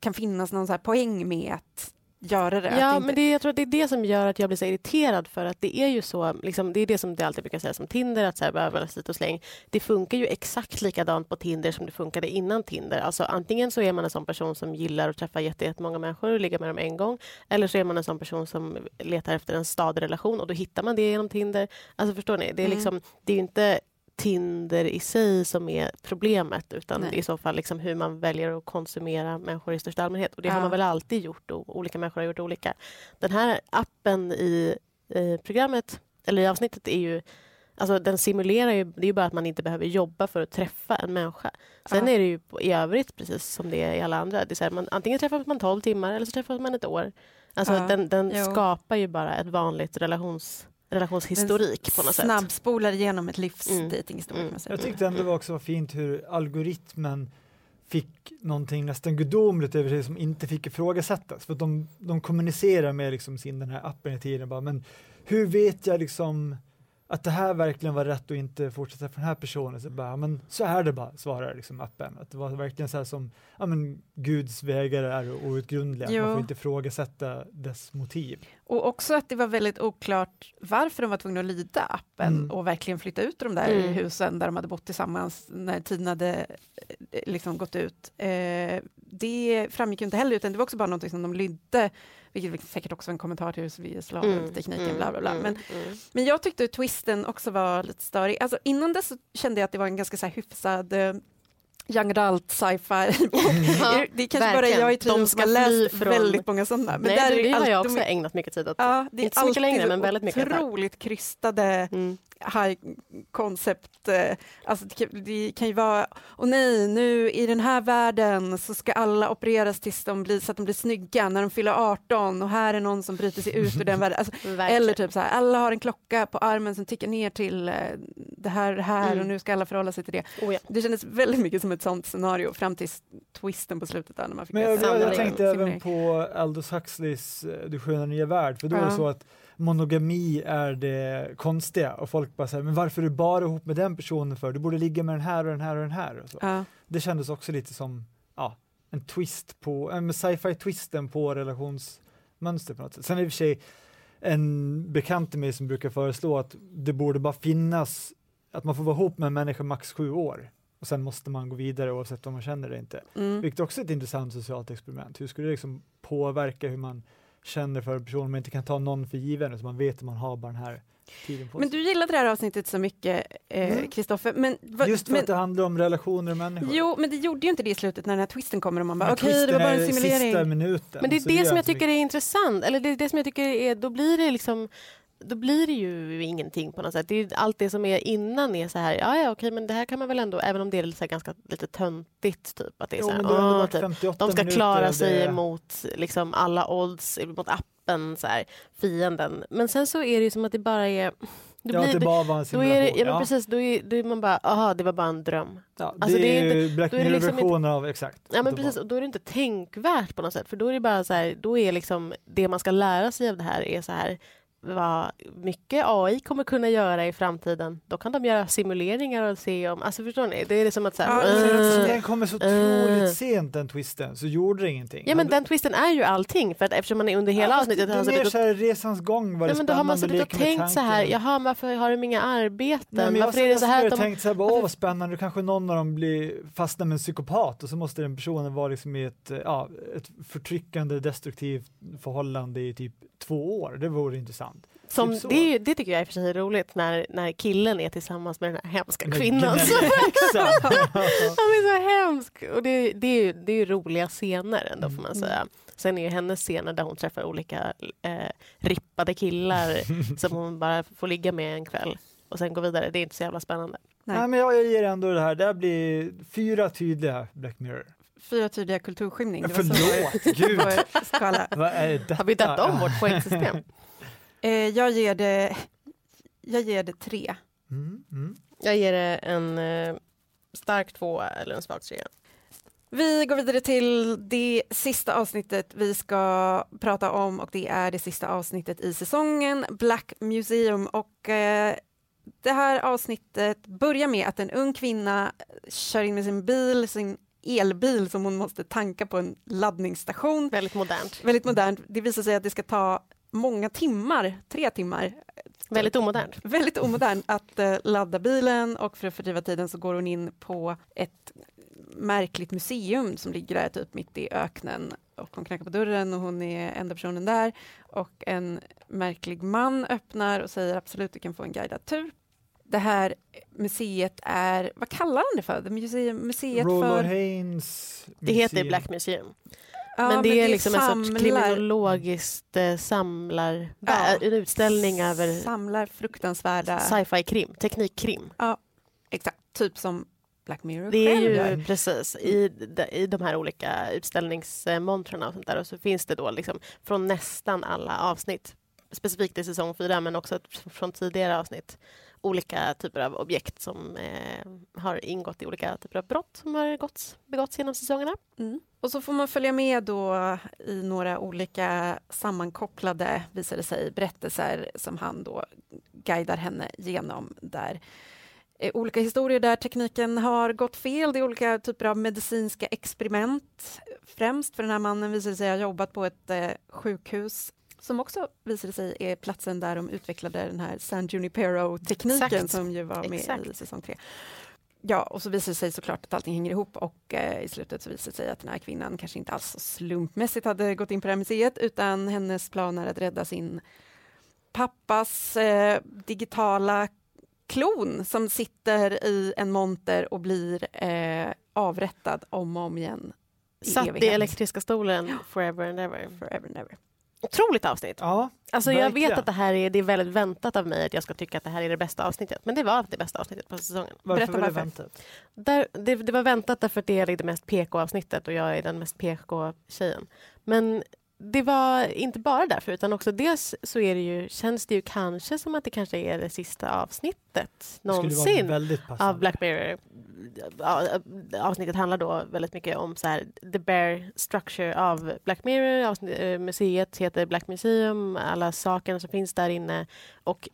kan finnas någon så poäng med att göra det. Ja, inte... men det, jag tror att det är det som gör att jag blir så irriterad för att det är ju så, liksom, det är det som det alltid brukar sägas om Tinder, att så här, behöva slit och släng. Det funkar ju exakt likadant på Tinder som det funkade innan Tinder. Alltså antingen så är man en sån person som gillar att träffa jättemånga människor och ligga med dem en gång, eller så är man en sån person som letar efter en stadig relation och då hittar man det genom Tinder. Alltså förstår ni, det är, mm. liksom, det är inte Tinder i sig som är problemet utan Nej. i så fall liksom hur man väljer att konsumera människor i största allmänhet. Och det har Ja. man väl alltid gjort och olika människor har gjort olika. Den här appen i, i programmet, eller i avsnittet är ju Alltså den simulerar ju, det är ju bara att man inte behöver jobba för att träffa en människa. Sen Ja. är det ju i övrigt precis som det är i alla andra. Det är så här, man, antingen träffas man 12 timmar eller så träffas man ett år. Alltså Ja, den, den skapar ju bara ett vanligt relations, relationshistorik på något sätt. Snabbspolar igenom ett livs Mm. dejtinghistoria. Mm. Jag tyckte ändå det var också var fint hur algoritmen fick någonting nästan gudomligt över sig som inte fick ifrågasättas. För att de, de kommunicerar med liksom sin, den här appen i tiden. Bara, men hur vet jag liksom att det här verkligen var rätt och inte fortsätta för den här personen? Så, bara, men, så är det bara, svarar liksom appen. Att det var verkligen så här som ja, men, Guds vägar är outgrundliga. Jo. Man får inte ifrågasätta dess motiv. Och också att det var väldigt oklart varför de var tvungna att lyda appen Mm. och verkligen flytta ut ur de där Mm. husen där de hade bott tillsammans när tiden hade eh, liksom gått ut. Eh, det framgick ju inte heller, utan det var också bara något som de lydde, vilket säkert också var en kommentar till hur slavtekniken, bla bla bla. Men, mm. men jag tyckte twisten också var lite störig. Alltså, innan dess så kände jag att det var en ganska så här hyfsad eh, young adult sci-fi. Ja, det är kanske bara verkligen. jag i tiden som har läst från- väldigt många sådana. Nej, där är det, det har allt- jag också ägnat mycket tid åt. Ja, det är Inte så mycket alltid längre, men väldigt mycket otroligt krystade Mm. High concept. eh, Alltså det, kan, det kan ju vara, och nej, nu i den här världen så ska alla opereras tills de blir, så att de blir snygga när de fyller 18 och här är någon som bryter sig ut ur den världen. Alltså, eller typ så här, alla har en klocka på armen som tickar ner till eh, det här, det här Mm. och nu ska alla förhålla sig till det. Oh, ja. Det kändes väldigt mycket som ett sånt scenario fram till twisten på slutet där när man fick Men jag, jag, jag tänkte även på Aldous Huxleys eh, Du sköna nya värld, för då är det Ja. så att monogami är det konstiga och folk bara säger men varför är du bara ihop med den personen för? Du borde ligga med den här och den här och den här. Och så. Ja. Det kändes också lite som ja, en twist på, en sci-fi twisten på relationsmönster på något sätt. Sen i och för sig en bekant till mig som brukar föreslå att det borde bara finnas att man får vara ihop med en människa max sju år och sen måste man gå vidare oavsett om man känner det inte. Mm. Vilket också är ett intressant socialt experiment. Hur skulle det liksom påverka hur man känner för en person om man inte kan ta någon för given, så man vet att man har bara den här tiden på Men sig. du gillade det här avsnittet så mycket, Mm. Kristoffer. men vad- Just för men, att det handlar om relationer och människor. Jo, men det gjorde ju inte det i slutet när den här twisten kommer och man bara Men okej, det twisten var bara en Sista simulering. minuten, Men det är det gör som jag tycker är intressant. Eller det är det som jag tycker är, då blir det liksom då blir det ju ingenting på något sätt. Det är allt det som är innan är så här, ja ja okej men det här kan man väl ändå, även om det är så ganska lite töntigt typ. Att det är Jo, så här, åh, varit typ, 58 de ska klara sig det. mot liksom, alla odds, mot appen, så här, fienden. Men sen så är det ju som att det bara är... Det Ja, blir, det bara var en då är det, simulation. ja, men precis, då är, då är man bara, aha det var bara en dröm. Ja, Alltså, det det är är ju Black det liksom av exakt. Ja men precis, och då är det inte tänkvärt på något sätt. För då är det bara så här, då är liksom det man ska lära sig av det här är så här vad mycket AI kommer kunna göra i framtiden. Då kan de göra simuleringar och se om, alltså förstår ni? Det är som att så Ja, här, eftersom "Åh." den kommer så otroligt äh. sent den twisten så gjorde det ingenting. Ja men den twisten är ju allting för att eftersom man är under hela Ja, avsnittet det har är mer så här resans gång var det Ja, men då har man suttit och tänkt så här, jaha varför har de inga arbeten? Nej, men jag varför är det så här jag de... tänkt så här, bara, åh vad spännande, kanske någon av dem blir fastnar med en psykopat och så måste den personen vara liksom i ett, ja, ett förtryckande destruktivt förhållande i typ två år. Det vore intressant. Som, typ det, det tycker jag i och för sig är roligt när, när killen är tillsammans med den här hemska kvinnan. Han är så hemsk! Och det, det, är ju, det är ju roliga scener ändå får man Mm. säga. Sen är ju hennes scener där hon träffar olika eh, rippade killar som hon bara får ligga med en kväll och sen gå vidare. Det är inte så jävla spännande. Nej. Nej, men jag, jag ger ändå det här, det här blir fyra tydliga Black Mirror. Fyra tydliga kulturskymning. det var så Förlåt, gud! på skala. Vad är detta? Har vi döpt om vårt poängsystem? Eh, jag ger det jag ger det tre. Mm, mm. Jag ger det en eh, stark tvåa eller en svag trea. Vi går vidare till det sista avsnittet vi ska prata om och det är det sista avsnittet i säsongen, Black Museum. Och eh, det här avsnittet börjar med att en ung kvinna kör in med sin bil, sin elbil som hon måste tanka på en laddningsstation. Väldigt modernt. Väldigt modernt. Det visar sig att det ska ta många timmar, tre timmar, Väldigt omodernt. väldigt omodernt att eh, ladda bilen och för att fördriva tiden så går hon in på ett märkligt museum som ligger där typ mitt i öknen och hon knackar på dörren och hon är enda personen där och en märklig man öppnar och säger absolut du kan få en guidad tur. Det här museet är, vad kallar han det för? Det museet, museet Rollo för... Haynes Det heter museum. Black Museum. Ja, men det är liksom en sorts samlar- kriminologiskt eh, samlar... Ja. En utställning över Samlar fruktansvärda... sci-fi krim, teknikkrim. Exakt, typ som Black Mirror Det är ju gör. precis i, de- i de här olika utställningsmontrarna och sånt där och så finns det då liksom från nästan alla avsnitt, specifikt i säsong fyra men också från tidigare avsnitt, olika typer av objekt som eh, har ingått i olika typer av brott som har gåtts, begåtts genom säsongerna. Mm. Och så får man följa med då i några olika sammankopplade, visar det sig, berättelser som han då guidar henne genom där eh, olika historier där tekniken har gått fel. Det är olika typer av medicinska experiment. Främst för den här mannen visar sig ha jobbat på ett eh, sjukhus som också visade sig är platsen där de utvecklade den här San Junipero-tekniken som ju var med i Exakt. säsong tre. Ja, och så visar det sig såklart att allting hänger ihop och eh, i slutet så visar det sig att den här kvinnan kanske inte alls så slumpmässigt hade gått in på det här museet utan hennes plan är att rädda sin pappas eh, digitala klon som sitter i en monter och blir eh, avrättad om och om igen. I Satt i evighet. elektriska stolen forever and ever. Forever and ever. Otroligt avsnitt! Ja, Alltså jag vet att det här är, det är väldigt väntat av mig att jag ska tycka att det här är det bästa avsnittet. Men det var det bästa avsnittet på säsongen. varför Berätta var det varför. väntat? Där, det, det var väntat därför att det är det mest PK-avsnittet och jag är den mest PK-tjejen. Men det var inte bara därför utan också dels så är det ju, känns det ju kanske som att det kanske är det sista avsnittet någonsin av Black Mirror. Avsnittet handlar då väldigt mycket om så här, the bare structure av Black Mirror. Avsnitt, eh, museet heter Black Museum, alla sakerna som finns där inne. Och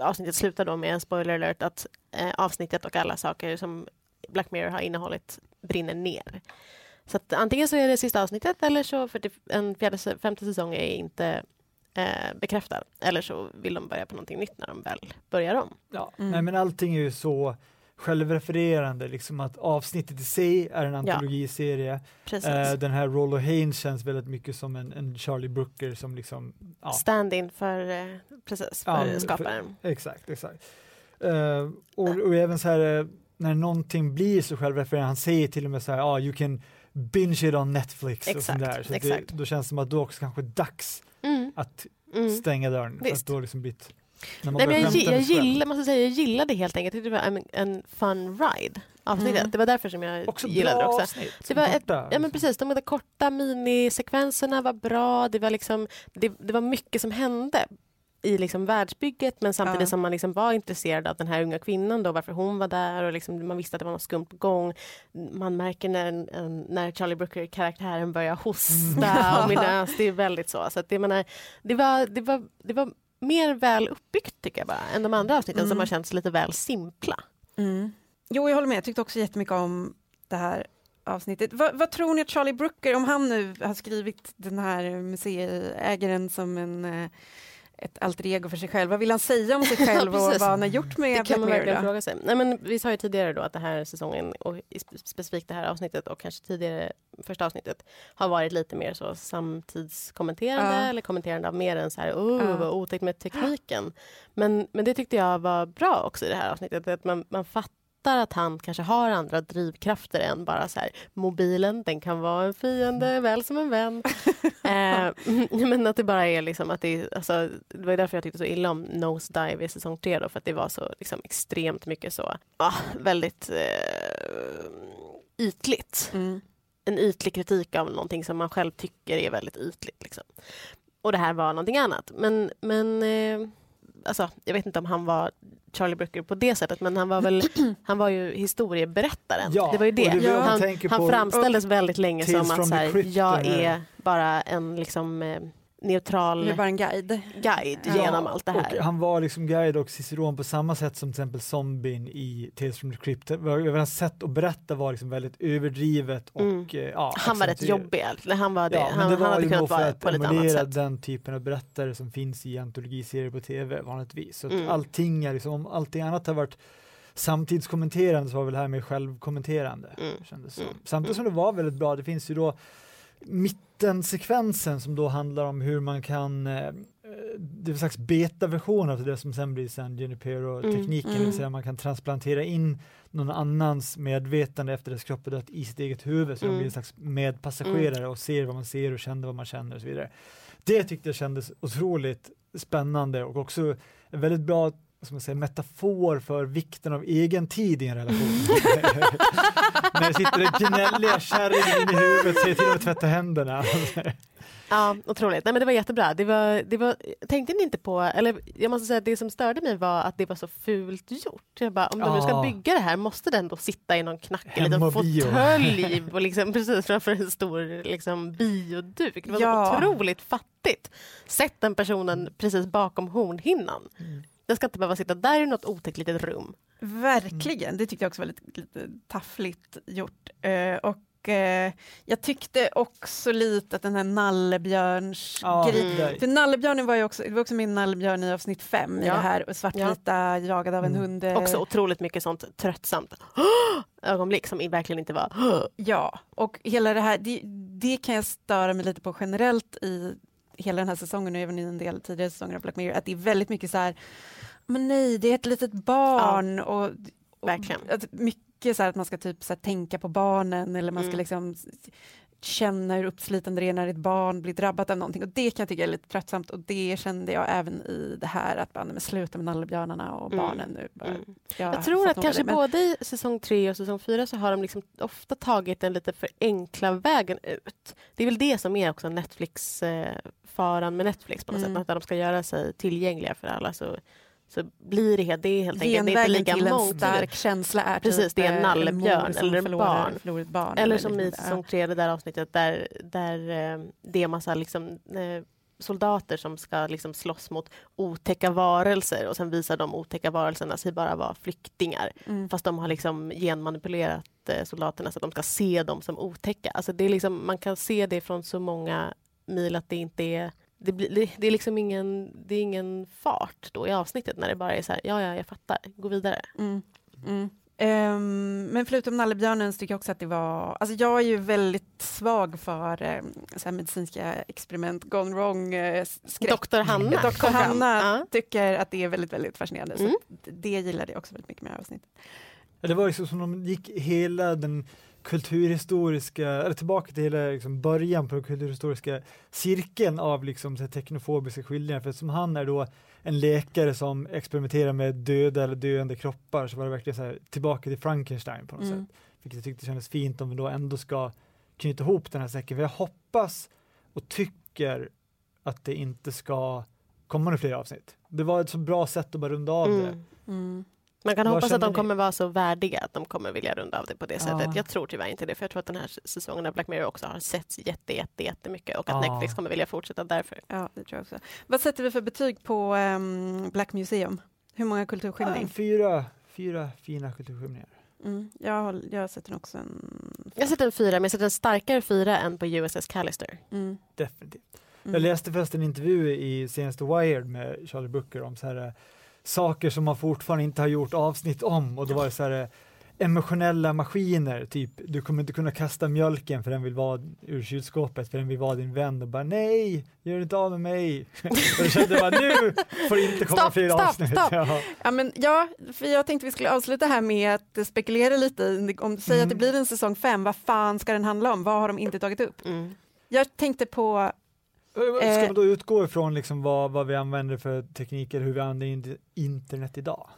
avsnittet slutar då med en spoiler alert att eh, avsnittet och alla saker som Black Mirror har innehållit brinner ner. Så att antingen så är det sista avsnittet eller så för det, en fjärde, femte säsong är inte eh, bekräftad. Eller så vill de börja på någonting nytt när de väl börjar om. Ja. Mm. Nej, men allting är ju så självrefererande, liksom att avsnittet i sig är en antologiserie. Precis. Eh, den här Rollo Haynes känns väldigt mycket som en, en Charlie Brooker som liksom, ja, Stand-in för, eh, precis, Ja, för för- skaparen. exakt, exakt. Eh, och, och även så här, eh, när någonting blir så självrefererande, han säger till och med så här, ja, you can binge it on Netflix och Exakt, sånt där. Så det, då känns det som att då också kanske dags Mm. att Mm. stänga dörren. För att Visst. då liksom man Nej, men jag, jag, gillar, måste säga, jag gillade helt enkelt. Det var en, en fun ride avsnittet. Mm. Det var därför som jag Också gillade det också. avsnitt. Det var ett- Ja men liksom. precis, de där korta minisekvenserna var bra. Det var, liksom, det, det var mycket som hände i liksom världsbygget men samtidigt Ja. som man liksom var intresserad av den här unga kvinnan då, varför hon var där och liksom, man visste att det var något skumt på gång. Man märker när, en- en- när Charlie Brooker-karaktären börjar hosta Mm. och minnas. Det är väldigt så. så att det, menar, det, var, det, var, det var mer väl uppbyggt tycker jag bara än de andra avsnitten Mm. som har känts lite väl simpla. Mm. Jo, jag håller med. Jag tyckte också jättemycket om det här avsnittet. Vad, vad tror ni att Charlie Brooker, om han nu har skrivit den här museiägaren som en, eh, ett alter ego för sig själv, vad vill han säga om sig själv och vad han har gjort med Det kan man verkligen då? fråga sig. Nej, men vi sa ju tidigare då att den här säsongen och specifikt det här avsnittet och kanske tidigare första avsnittet har varit lite mer så samtidskommenterande Ja. eller kommenterande av mer än så här oh, Ja. vad otäckt med tekniken. Men, men det tyckte jag var bra också i det här avsnittet. Att man, man fattar att han kanske har andra drivkrafter än bara så här mobilen, den kan vara en fiende väl som en vän. eh, men att det bara är liksom att det alltså, det var därför jag tyckte så illa om Nose Dive i säsong tre då, för att det var så liksom, extremt mycket så, ah, väldigt eh, ytligt. Mm. En ytlig kritik av någonting som man själv tycker är väldigt ytligt. Liksom. Och det här var någonting annat. Men, men eh, alltså, jag vet inte om han var Charlie Brooker på det sättet, men han var väl han var ju historieberättaren. Ja, det var ju det. det jag han han framställdes väldigt länge som att så här, jag är bara en liksom, eh, neutral Det bara en guide. guide Ja, genom allt det här. Och han var liksom guide och ciceron på samma sätt som till exempel zombien i Tales from the Crypt. Hans sätt att berätta var liksom väldigt överdrivet och Mm. eh, ja, han var rätt accentuerat. jobbig. egentligen. Han, var det. Ja, han, det han var hade ju kunnat vara att på ett annat sätt. den typen av berättare som finns i antologiserier på tv vanligtvis. Så att Mm. allting är liksom, om allting annat har varit samtidskommenterande så var väl det här mer självkommenterande. Mm. Kändes som. Mm. Samtidigt som det var väldigt bra, det finns ju då mittensekvensen som då handlar om hur man kan eh, det är en slags betaversion av det som sen blir San Junipero-tekniken, Mm, det vill mm. säga man kan transplantera in någon annans medvetande efter dess kropp är dött i sitt eget huvud, så Mm. de blir en slags medpassagerare och ser vad man ser och känner vad man känner och så vidare. Det tyckte jag kändes otroligt spännande och också en väldigt bra man säga, metafor för vikten av egen tid i en relation. När det sitter den gnälliga kärringen i huvudet, säger till att tvätta händerna. Ja, otroligt. Nej, men det var jättebra. Det var, det var, tänkte ni inte på, eller jag måste säga att det som störde mig var att det var så fult gjort. Jag bara, om de nu ska Ja. bygga det här måste den då sitta i någon knackig liten fåtölj och liksom, precis framför en stor liksom, bioduk. Det var Ja. så otroligt fattigt. Sätt den personen precis bakom hornhinnan. Mm. Den ska inte behöva sitta där i något otäckt litet rum. Verkligen, det tyckte jag också var lite, lite taffligt gjort. Eh, och eh, jag tyckte också lite att den här nallebjörns Ja, grej- Mm. För nallebjörnen var ju också, det var också min nallebjörn i avsnitt fem i Ja. det här och svartvita jagad av en Mm. hund. eh, Också otroligt mycket sånt tröttsamt ögonblick som verkligen inte var Ja, och hela det här, det, det kan jag störa mig lite på generellt i hela den här säsongen och även i en del tidigare säsonger av Black Mirror, att det är väldigt mycket så här, men nej, det är ett litet barn och, och Verkligen. Mycket så här att man ska typ så här, tänka på barnen eller man ska Mm. liksom känna hur uppslitande det är när ett barn blir drabbat av någonting och det kan jag tycka är lite tröttsamt och det kände jag även i det här att bara, men sluta med nallebjörnarna och Mm. barnen nu. Bara, Mm. jag Jag tror att kanske det, men- både i säsong tre och säsong fyra så har de liksom ofta tagit den lite för enkla vägen ut. Det är väl det som är också Netflix-faran med Netflix på något Mm. sätt. Att de ska göra sig tillgängliga för alla så, så blir det det är helt enkelt inte lika till en stark känsla är Precis, typ det är en eh, nallebjörn eller en barn. förlorar barn. Eller som i liknande. säsong tre, det där avsnittet där, där eh, det är massa liksom, eh, soldater som ska liksom slåss mot otäcka varelser och sen visar de otäcka varelserna sig bara vara flyktingar. Mm. Fast de har liksom genmanipulerat soldaterna så att de ska se dem som otäcka. Alltså det är liksom, man kan se det från så många mil att det inte är det, blir, det, det är liksom ingen, det är ingen fart då i avsnittet när det bara är så här, ja, ja, jag fattar, gå vidare. Mm. Mm. Ehm, men förutom nallebjörnen så tycker jag också att det var, alltså jag är ju väldigt svag för um, så här medicinska experiment gone wrong uh, skräck. Doktor Hanna Doktor. Hanna tycker att det är väldigt, väldigt fascinerande. Mm. Så det gillade jag också väldigt mycket med avsnittet. Ja, Det var liksom som de gick hela den kulturhistoriska, eller tillbaka till hela liksom början på den kulturhistoriska cirkeln av liksom så teknofobiska skildringar. För som han är då en läkare som experimenterar med döda eller döende kroppar så var det verkligen så här, tillbaka till Frankenstein på något Mm. sätt. Vilket jag tyckte kändes fint om vi då ändå ska knyta ihop den här säcken. För jag hoppas och tycker att det inte ska komma några fler avsnitt. Det var ett så bra sätt att bara runda av det. Mm. Man kan Vad hoppas att de ni? kommer vara så värdiga att de kommer vilja runda av det på det Ja. sättet. Jag tror tyvärr inte det, för jag tror att den här säsongen av Black Mirror också har setts jätte, jätte, jättemycket och att Ja. Netflix kommer vilja fortsätta därför. Ja, det tror jag också. Vad sätter vi för betyg på ehm, Black Museum? Hur många Ja, kulturskildring? fyra, fyra fina kulturskildringar. Mm. Jag, håll- jag sätter också en... Jag sätter en fyra, men jag sätter en starkare fyra än på USS Callister. Mm. Definitivt. Mm. Jag läste förresten en intervju i senaste Wired med Charlie Brooker om så här, saker som man fortfarande inte har gjort avsnitt om och då var det så här eh, emotionella maskiner, typ du kommer inte kunna kasta mjölken för den vill vara ur kylskåpet för den vill vara din vän och bara nej, gör inte av med mig. och jag kände bara nu får det inte komma Stopp, fler stopp, avsnitt. stopp. Ja. Ja, men, ja, för jag tänkte vi skulle avsluta här med att spekulera lite om säg Mm. att det blir en säsong fem, vad fan ska den handla om? Vad har de inte tagit upp? Mm. Jag tänkte på, Ska Eh. man då utgå ifrån liksom vad, vad vi använder för tekniker, hur vi använder in- internet idag?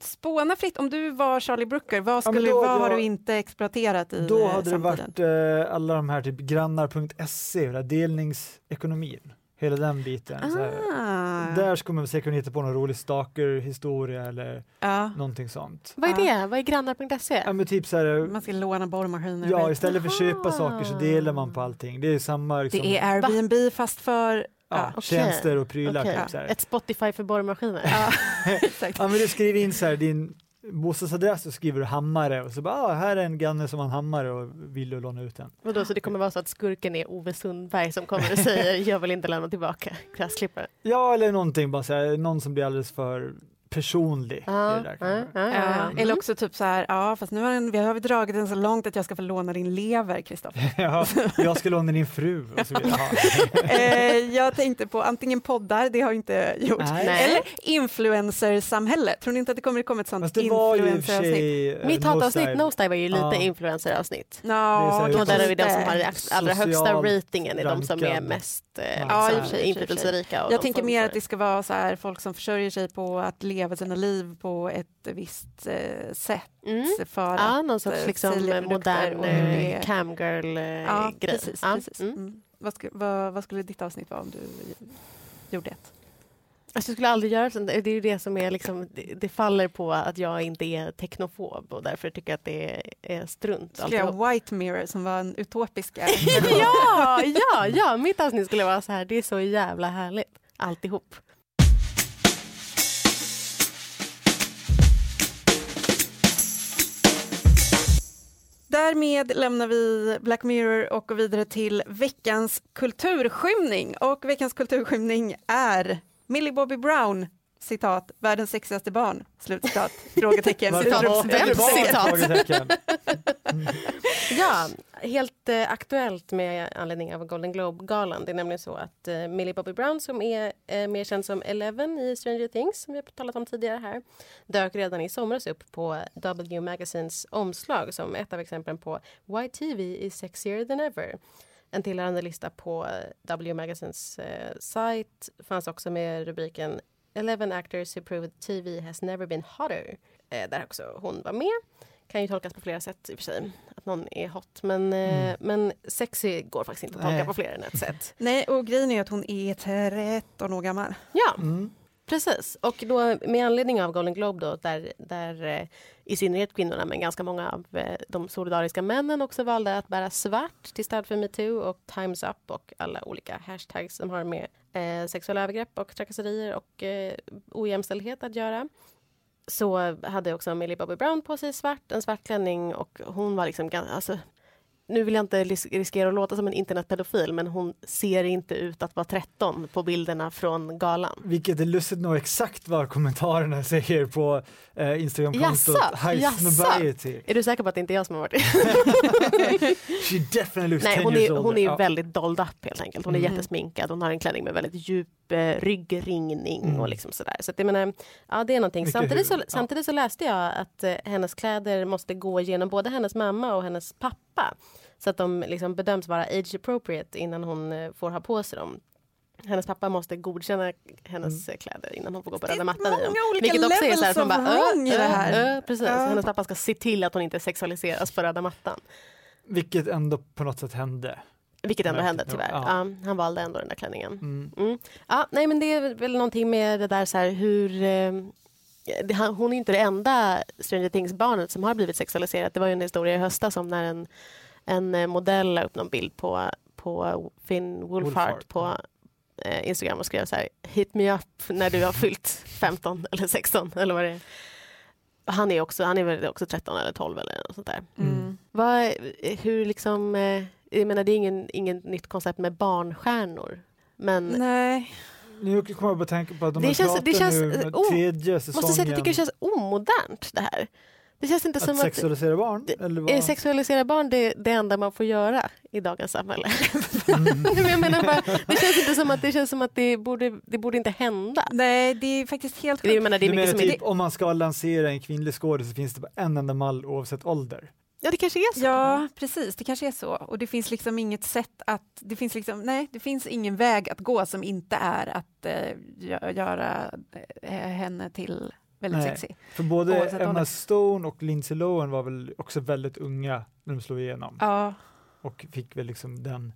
spåna fritt, om du var Charlie Brooker, vad, Ja, skulle, då- vad har du inte exploaterat i Då eh, hade det samtiden? varit eh, alla de här typ grannar.se, delningsekonomin, hela den biten. Så här. Ah. Där skulle man säkert kunna hitta på någon rolig stalker-historia eller Ja, någonting sånt. Vad är Ja. det? Vad är grannar.se? Ja men typ så här, man ska låna borrmaskiner. ja istället för att köpa saker så delar man på allting. Det är samma liksom, det är Airbnb fast för... ja, okej. tjänster och prylar. Okej. Typ, så här. Ett Spotify för borrmaskiner? Ja, exakt. Ja men du skriver in så här, din bostadsadress och skriver du hammare och så bara, ah, här är en granne som har en hammare och vill du låna ut den. Vadå, så det kommer vara så att skurken är Ove Sundberg som kommer och säger jag vill inte lämna tillbaka gräsklipparen? Ja eller någonting, bara så här, någon som blir alldeles för personlig. Ja, det där, ja, ja. Eh, Eller också typ så här, ja fast nu har, den, vi har vi dragit den så långt att jag ska få låna din lever, Kristoffer. ja, jag ska låna din fru och så vidare. eh, jag tänkte på antingen poddar, det har jag inte gjort, Nej. Eller influencersamhälle. Tror ni inte att det kommer komma ett sånt influenceravsnitt? eh, Mitt hatavsnitt Nosedive var ju lite Ja. influenceravsnitt. Det är Ja, Och där är vi de som har allra högsta ratingen, är de som är mest eh, Ja, liksom, inflytelserika. Jag tänker mer att det ska vara så här, folk som försörjer sig på att leva sina liv på ett visst eh, sätt. Mm. För Ja, att någon sorts eh, liksom, modern eh, camgirl-grej. Ja, precis. Ja, precis. mm. Mm. Vad, sku, vad, vad skulle ditt avsnitt vara om du gjorde ett? Alltså, jag skulle aldrig göra sånt. Det är ju det som är liksom, det, det faller på att jag inte är teknofob och därför tycker jag att det är, är strunt. Skulle jag White Mirror som var en utopiska... ja, ja, ja, mitt avsnitt skulle vara så här, det är så jävla härligt. Alltihop. Därmed lämnar vi Black Mirror och går vidare till veckans kulturskymning. Och veckans kulturskymning är Millie Bobby Brown, citat, världens sexigaste barn, slutcitat, frågetecken. Det citat? Ja, helt eh, aktuellt med anledning av Golden Globe-galan. Det är nämligen så att eh, Millie Bobby Brown som är eh, mer känd som Eleven i Stranger Things, som vi har talat om tidigare här, dök redan i somras upp på W Magazines omslag som ett av exemplen på Why TV is sexier than ever. En tillhörande lista på W Magazines eh, sajt fanns också med rubriken Eleven actors who proved TV has never been hotter. Eh, där också hon var med kan ju tolkas på flera sätt i och för sig. Att någon är hot. Men, eh, Mm. men sexy går faktiskt inte att tolka Nej. på fler än ett sätt. Nej, och grejen är att hon är 13 år gammal. Ja, Mm. precis. Och då med anledning av Golden Globe då, där, där eh, i synnerhet kvinnorna men ganska många av eh, de solidariska männen också valde att bära svart till stöd för metoo och Times Up och alla olika hashtags som har med eh, sexuella övergrepp och trakasserier och eh, ojämställdhet att göra. Så hade också Millie Bobby Brown på sig svart, en svart klänning och hon var liksom alltså, nu vill jag inte ris- riskera att låta som en internetpedofil men hon ser inte ut att vara 13 på bilderna från galan. Vilket är lustigt nog exakt vad kommentarerna säger på eh, Instagramkontot Jaså? High Jaså? Snobiety. Är du säker på att det inte är jag som har varit She definitely looks Nej, 10 hon är, hon är Ja. väldigt dold up helt enkelt. Hon är Mm. jättesminkad, hon har en klänning med väldigt djup eh, ryggringning Mm. och liksom sådär. Så att jag menar, ja det är någonting. Mycket Samtidigt så, ja. samtidigt så läste jag att eh, hennes kläder måste gå igenom både hennes mamma och hennes pappa. Så att de liksom bedöms vara age appropriate innan hon eh, får ha på sig dem. Hennes pappa måste godkänna hennes eh, kläder innan hon får gå på röda mattan i dem. många olika Vilket också är så här man bara, det här. Ö, precis. Ja. Hennes pappa ska se till att hon inte sexualiseras på röda mattan. Vilket ändå på något sätt hände. Vilket ändå hände tyvärr. ja. Ja, han valde ändå den där klänningen. Mm. Mm. Ja, nej men det är väl någonting med det där så här hur eh, hon är inte det enda Stranger Things-barnet som har blivit sexualiserat. Det var ju en historia i höstas om när en, en eh, modell la upp någon bild på, på Finn Wolfhard Wolfhard, på eh, Instagram och skrev så här Hit me up när du har fyllt 15 eller 16 eller vad det är. Han är, också, han är väl också 13 eller 12 eller något sånt där. Mm. Vad, hur liksom, eh, jag menar det är ingen, ingen nytt koncept med barnstjärnor. Men Nej, Nu kommer jag bara tänka på att de Det känns- det känns- nu med oh, tredje säsongen måste säga att jag tycker det känns omodernt det här. Det känns inte som att att sexualisera barn. det- eller eh, vad? sexualisera barn det är det enda man får göra i dagens samhälle. Mm. Jag menar bara, det känns inte som att det känns som att det borde, det borde inte hända. nej, det är faktiskt helt menar, det är du menar som är, typ om man ska lansera en kvinnlig skådis så finns det bara en enda mall oavsett ålder. Ja det kanske är så. Ja, precis. Det kanske är så. Och det finns liksom inget sätt att... Det finns, liksom, nej, det finns ingen väg att gå som inte är att eh, gö- göra eh, henne till väldigt Nej. sexig. För både Emma ålder. Stone och Lindsay Lohan var väl också väldigt unga när de slog igenom Ja, och fick väl liksom den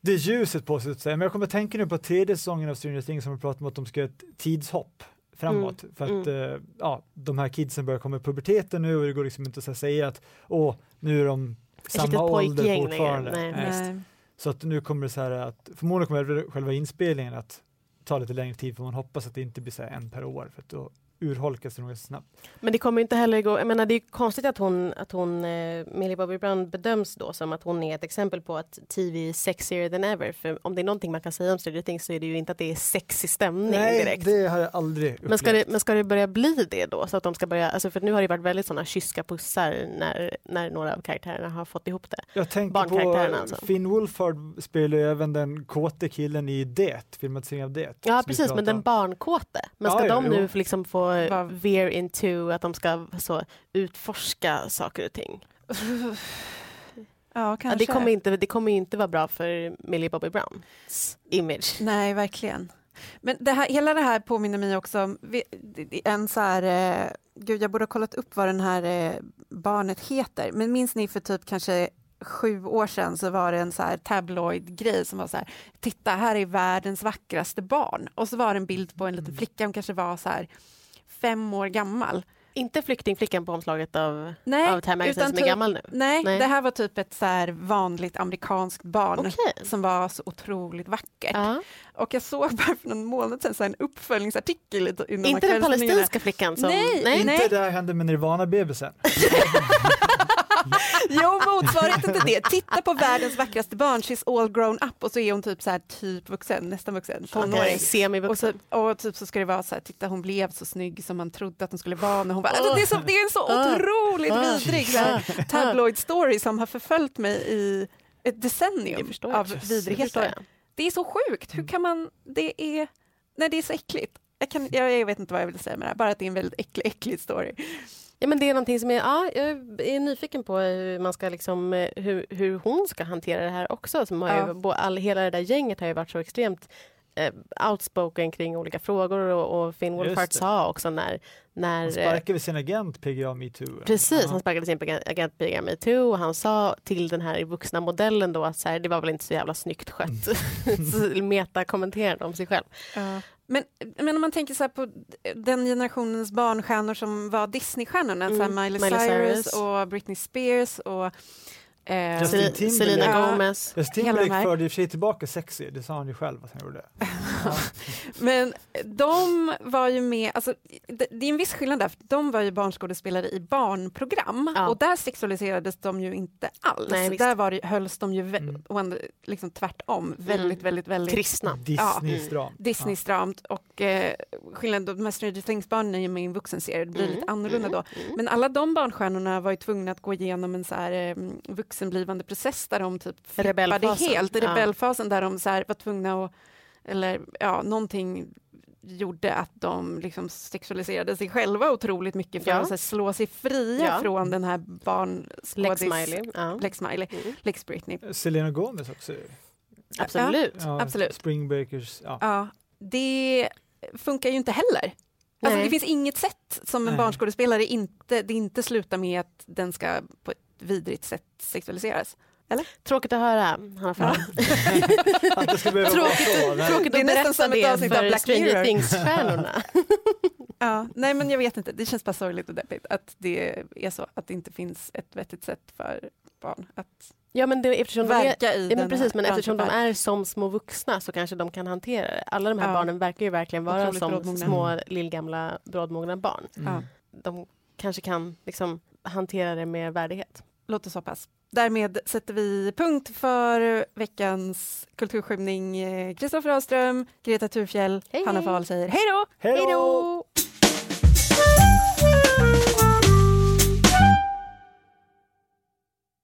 det ljuset på sig. Men jag kommer att tänka nu på tredje säsongen av Stranger Things som vi pratade om att de ska göra ett tidshopp framåt. Mm, För att eh, ja, de här kidsen börjar komma i puberteten nu och det går liksom inte att säga att åh, nu är de samma ålder fortfarande. Nej. Nej. nej. Så att nu kommer det så här att förmodligen kommer själva inspelningen att ta lite längre tid för man hoppas att det inte blir så här en per år för att då urholkas det nog snabbt. Men det kommer inte heller gå, jag menar det är konstigt att hon, att hon eh, Millie Bobby Brown bedöms då som att hon är ett exempel på att TV är sexier than ever. För om det är någonting man kan säga om Stranger Things så är det ju inte att det är sexig stämning Nej, direkt. det har jag aldrig upplevt. Men ska, det, men ska det börja bli det då? Så att de ska börja, alltså för nu har det varit väldigt sådana kyska pussar när, när några av karaktärerna har fått ihop det. Jag tänker på alltså. Finn Wolfhard spelar ju även den kåte killen i Det, filmatiseringen av Det. Ja precis, men den barnkåte. Men ska ja, de jo. nu liksom få Var- veer into att de ska så utforska saker och ting? Ja, Ja, kanske. det, kommer inte, det kommer inte vara bra för Millie Bobby Browns image. Nej, verkligen. Men det här, hela det här påminner mig också om en så här, eh, gud jag borde ha kollat upp vad den här eh, barnet heter, men minns ni för typ kanske sju år sedan så var det en så här tabloid-grej som var så här, titta här är världens vackraste barn, och så var det en bild på en liten flicka, hon kanske var så här fem år gammal. Inte flyktingflickan på omslaget av, Nej, av Time Magazine som är typ- gammal nu. Nej, Nej. det här var typ ett så här vanligt amerikanskt barn Okej. som var så otroligt vackert. Ja. Och jag såg bara för någon månad sedan så här en uppföljningsartikel Inte den palestinska flickan som... Nej, Inte nej. det här hände med Nirvana-bebisen. Jo, motsvarigheten till det. Titta på världens vackraste barn, she's all grown up och så är hon typ så här typ vuxen, nästan vuxen, tonåring. Okej, Och, så, och typ så ska det vara så här, titta hon blev så snygg som man trodde att hon skulle vara när hon var... Alltså, det, är så, det är en så Ah. otroligt Ah. vidrig så här, tabloid story som har förföljt mig i ett decennium av vidrigheter. Det är så sjukt, hur kan man... Det är... Nej, det är så äckligt. Jag, kan, jag, jag vet inte vad jag vill säga med det här, bara att det är en väldigt äcklig, äcklig story. Ja, men det är någonting som är, ja, jag är nyfiken på hur, man ska liksom, eh, hur, hur hon ska hantera det här också. Som har Ja. ju, all, hela det där gänget har ju varit så extremt eh, outspoken kring olika frågor och, och Finn Wolfhard sa också när... Han när eh, sparkade vid sin agent PGA metoo. Precis, Ja. han sparkade sin agent- Biga metoo och han sa till den här vuxna modellen då att så här, det var väl inte så jävla snyggt skött. Så Meta-kommenterade om sig själv. Men, men om man tänker så här på den generationens barnstjärnor som var Disneystjärnorna, Mm, Miley, Miley Cyrus, Cyrus. och Britney Spears och eh. Selena Ja. Gomez. Justin Timberlake förde i och för sig tillbaka sexy, det sa han ju själv att han gjorde. Ja. Men de var ju med, alltså, det, det är en viss skillnad där, för de var ju barnskådespelare i barnprogram Ja. och där sexualiserades de ju inte alls. Nej, där var det, hölls de ju Mm. och liksom tvärtom väldigt, Mm. väldigt, väldigt Kristna. Disney-stram. Disney-stramt och eh, skillnaden, de här Stranger Things-barnen är ju med i en vuxenserie, det blir Mm, lite annorlunda då. Mm. Men alla de barnstjärnorna var ju tvungna att gå igenom en så här, eh, vuxenblivande process där de typ flippade Rebellfasen. helt, Ja. rebellfasen där de så här var tvungna att, eller ja, någonting gjorde att de liksom sexualiserade sig själva otroligt mycket för Ja. att så här, slå sig fria Ja. från den här Lex barnskådis... Smiley. Ja. Lex. Mm. Lex Britney. Selena Gomez också. Absolut. Ja, Absolut. Spring Breakers. Ja. Ja, det funkar ju inte heller. Alltså, det finns inget sätt som en Nej. barnskådespelare inte, det inte slutar med att den ska på ett vidrigt sätt sexualiseras. Tråkigt att höra, Hanna Farah. Att det ska behöva vara så. Nej. Tråkigt är att nästan berätta det för Black Stranger Mirror. Things-stjärnorna. Ja, nej men jag vet inte, det känns bara sorgligt och deppigt att det är så, att det inte finns ett vettigt sätt för barn att ja, men det, eftersom de är, verka i ja, den men precis, men eftersom de är som små vuxna så kanske de kan hantera det. Alla de här Ja. barnen verkar ju verkligen vara Otroligt som brådmogna. små lillgamla brådmogna barn. Mm. De kanske kan liksom hantera det med värdighet. Låt oss hoppas. Därmed sätter vi punkt för veckans kulturskymning. Eh, Kristoffer Ahlström, Greta Thurfjell, Hej, Hanna. Fahl säger hej då! Hej då! Hej då!